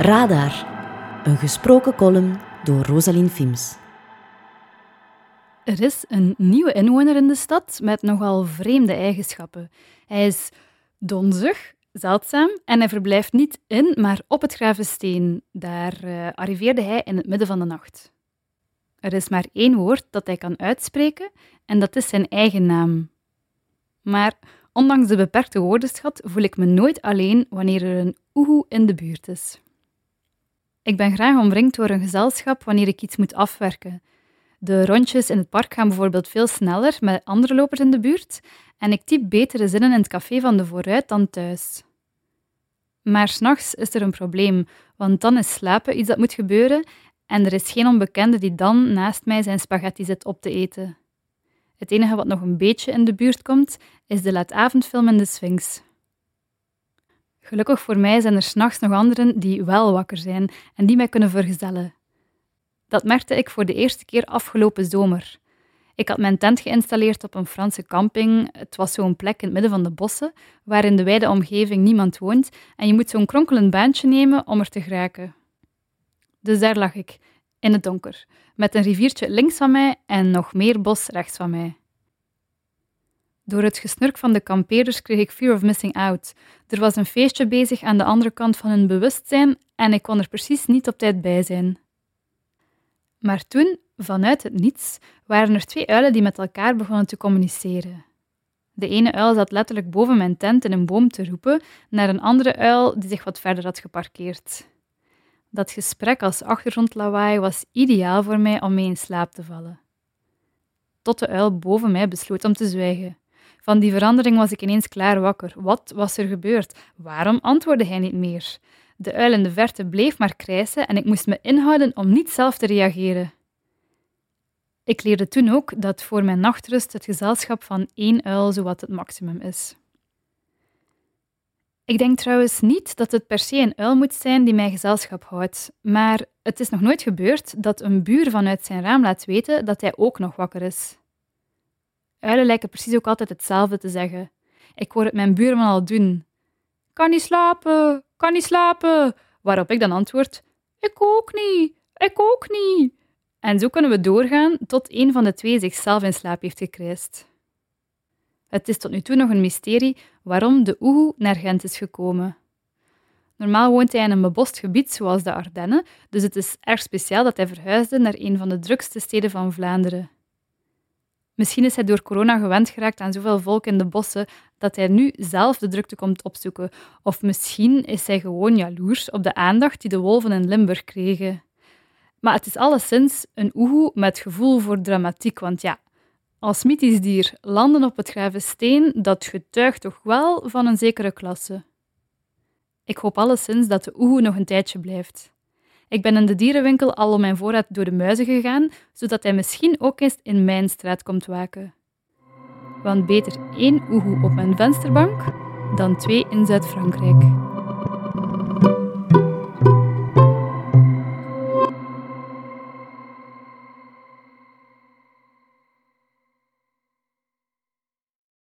Radar, een gesproken column door Rosalien Fims. Er is een nieuwe inwoner in de stad met nogal vreemde eigenschappen. Hij is donzig, zeldzaam en hij verblijft niet in, maar op het Gravensteen. Daar uh, arriveerde hij in het midden van de nacht. Er is maar één woord dat hij kan uitspreken en dat is zijn eigen naam. Maar ondanks de beperkte woordenschat voel ik me nooit alleen wanneer er een oehoe in de buurt is. Ik ben graag omringd door een gezelschap wanneer ik iets moet afwerken. De rondjes in het park gaan bijvoorbeeld veel sneller met andere lopers in de buurt en ik typ betere zinnen in het café van de vooruit dan thuis. Maar s'nachts is er een probleem, want dan is slapen iets dat moet gebeuren en er is geen onbekende die dan naast mij zijn spaghetti zit op te eten. Het enige wat nog een beetje in de buurt komt, is de laatavondfilm in de Sphinx. Gelukkig voor mij zijn er s'nachts nog anderen die wel wakker zijn en die mij kunnen vergezellen. Dat merkte ik voor de eerste keer afgelopen zomer. Ik had mijn tent geïnstalleerd op een Franse camping. Het was zo'n plek in het midden van de bossen, waar in de wijde omgeving niemand woont en je moet zo'n kronkelend baantje nemen om er te geraken. Dus daar lag ik, in het donker, met een riviertje links van mij en nog meer bos rechts van mij. Door het gesnurk van de kampeerders kreeg ik fear of missing out. Er was een feestje bezig aan de andere kant van hun bewustzijn en ik kon er precies niet op tijd bij zijn. Maar toen, vanuit het niets, waren er twee uilen die met elkaar begonnen te communiceren. De ene uil zat letterlijk boven mijn tent in een boom te roepen naar een andere uil die zich wat verder had geparkeerd. Dat gesprek als achtergrondlawaai was ideaal voor mij om mee in slaap te vallen. Tot de uil boven mij besloot om te zwijgen. Van die verandering was ik ineens klaar wakker. Wat was er gebeurd? Waarom antwoordde hij niet meer? De uil in de verte bleef maar krijsen en ik moest me inhouden om niet zelf te reageren. Ik leerde toen ook dat voor mijn nachtrust het gezelschap van één uil zowat het maximum is. Ik denk trouwens niet dat het per se een uil moet zijn die mij gezelschap houdt, maar het is nog nooit gebeurd dat een buur vanuit zijn raam laat weten dat hij ook nog wakker is. Uilen lijken precies ook altijd hetzelfde te zeggen. Ik hoor het mijn buurman al doen. Kan niet slapen, kan niet slapen. Waarop ik dan antwoord: Ik ook niet, ik ook niet. En zo kunnen we doorgaan tot een van de twee zichzelf in slaap heeft gekrijsd. Het is tot nu toe nog een mysterie waarom de oehoe naar Gent is gekomen. Normaal woont hij in een bebost gebied zoals de Ardennen, dus het is erg speciaal dat hij verhuisde naar een van de drukste steden van Vlaanderen. Misschien is hij door corona gewend geraakt aan zoveel volk in de bossen dat hij nu zelf de drukte komt opzoeken. Of misschien is hij gewoon jaloers op de aandacht die de wolven in Limburg kregen. Maar het is alleszins een oehoe met gevoel voor dramatiek, want ja, als mythisch dier landen op het steen, dat getuigt toch wel van een zekere klasse. Ik hoop alleszins dat de oehoe nog een tijdje blijft. Ik ben in de dierenwinkel al om mijn voorraad door de muizen gegaan, zodat hij misschien ook eens in mijn straat komt waken. Want beter één oehoe op mijn vensterbank dan twee in Zuid-Frankrijk.